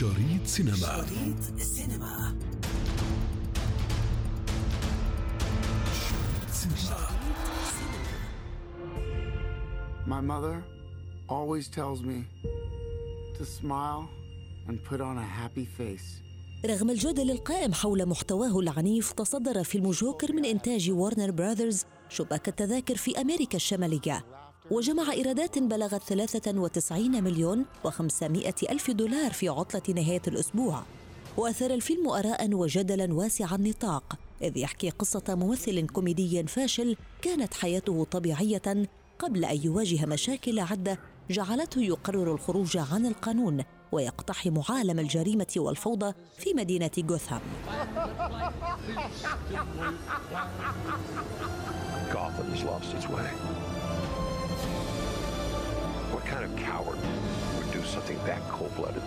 شريط سينما. شريط السينما سينما. My mother always tells me to smile and put on a happy face. رغم الجدل القائم حول محتواه العنيف تصدر فيلم جوكر من إنتاج وارنر براذرز شباك التذاكر في أمريكا الشمالية. وجمع إيرادات بلغت 93 مليون و500 ألف دولار في عطلة نهاية الأسبوع وأثار الفيلم آراء وجدلا واسع النطاق إذ يحكي قصة ممثل كوميدي فاشل كانت حياته طبيعية قبل أن يواجه مشاكل عدة جعلته يقرر الخروج عن القانون ويقتحم عالم الجريمة والفوضى في مدينة جوثام Gotham has lost its way. What kind of coward would do something that cold-blooded?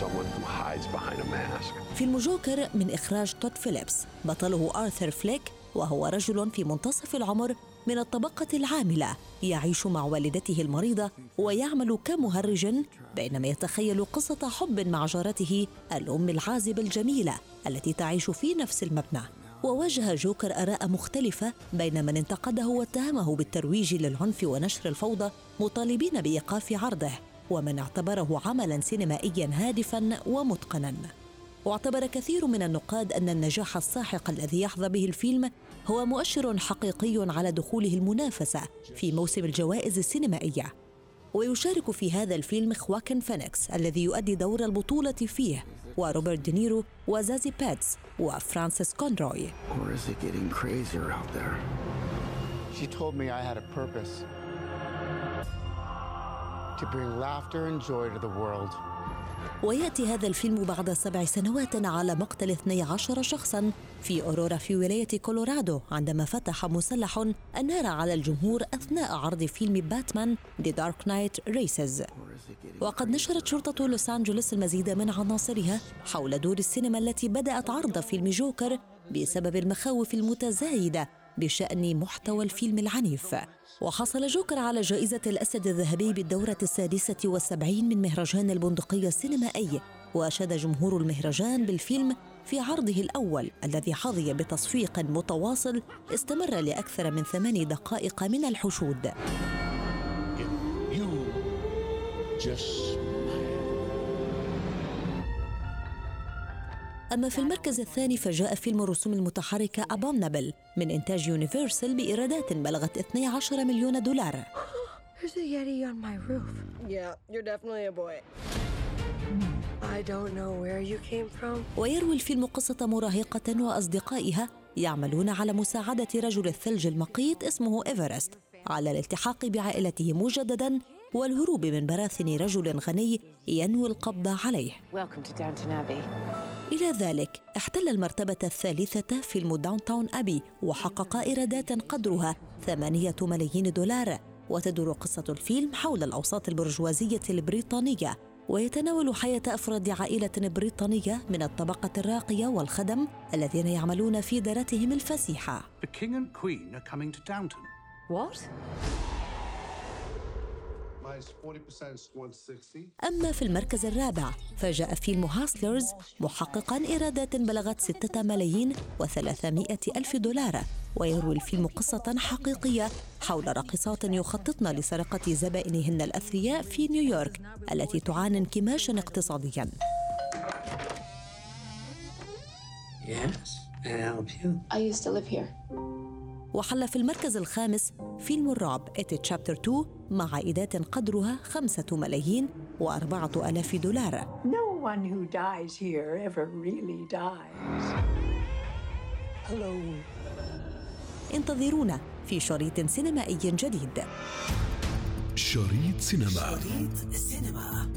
Someone who hides behind a mask. فيلم جوكر من إخراج تود فيليبس بطله آرثر فليك وهو رجل في منتصف العمر من الطبقة العاملة يعيش مع والدته المريضة ويعمل كمهرج بينما يتخيل قصة حب مع جارته الأم العازبة الجميلة التي تعيش في نفس المبنى وواجه جوكر آراء مختلفة بين من انتقده واتهمه بالترويج للعنف ونشر الفوضى مطالبين بإيقاف عرضه ومن اعتبره عملا سينمائيا هادفا ومتقنا. واعتبر كثير من النقاد أن النجاح الساحق الذي يحظى به الفيلم هو مؤشر حقيقي على دخوله المنافسة في موسم الجوائز السينمائية. ويشارك في هذا الفيلم خواكن فينيكس الذي يؤدي دور البطولة فيه وروبرت دينيرو وزازي باتس وفرانسيس كونروي? She told me I had a purpose to bring laughter and joy to the world. ويأتي هذا الفيلم بعد سبع سنوات على مقتل 12 شخصا في أورورا في ولاية كولورادو عندما فتح مسلح النار على الجمهور أثناء عرض فيلم باتمان The Dark Knight Races وقد نشرت شرطة لوس أنجلوس المزيد من عناصرها حول دور السينما التي بدأت عرض فيلم جوكر بسبب المخاوف المتزايدة بشأن محتوى الفيلم العنيف. وحصل جوكر على جائزة الأسد الذهبي بالدورة السادسة والسبعين من مهرجان البندقية السينمائي. وأشاد جمهور المهرجان بالفيلم في عرضه الأول الذي حظي بتصفيق متواصل استمر لأكثر من ثمان دقائق من الحشود. أما في المركز الثاني فجاء فيلم الرسوم المتحركة أبومنابل من إنتاج يونيفرسال بإيرادات بلغت 12 مليون دولار There's a Yeti on my roof. Yeah, you're definitely a boy. I don't know where you came from. ويروي الفيلم قصة مراهقة وأصدقائها يعملون على مساعدة رجل الثلج المقيت اسمه إيفرست على الالتحاق بعائلته مجددا والهروب من براثن رجل غني ينوي القبض عليه Welcome to Downton Abbey. إلى ذلك احتل المرتبة الثالثة فيلم داون تاون أبي وحقق إيرادات قدرها ثمانية ملايين دولار وتدور قصة الفيلم حول الأوساط البرجوازية البريطانية ويتناول حياة أفراد عائلة بريطانية من الطبقة الراقية والخدم الذين يعملون في دارتهم الفسيحة the king and queen are coming to Downton. What? Minus 40% 160. أما في المركز الرابع فجاء فيلم هاسلرز محققا إيرادات بلغت ستة ملايين وثلاثمائة ألف دولار ويروي الفيلم قصة حقيقية حول راقصات يخططن لسرقة زبائنهن الأثرياء في نيويورك التي تعاني انكماشا اقتصاديا Yes, I help you? I used to live here. وحل في المركز الخامس فيلم الرعب إت تشابتر 2 مع عائدات قدرها خمسة ملايين وأربعة ألاف دولار No one who dies here ever really dies. Hello. انتظرونا في شريط سينمائي جديد شريط سينما شريط سينما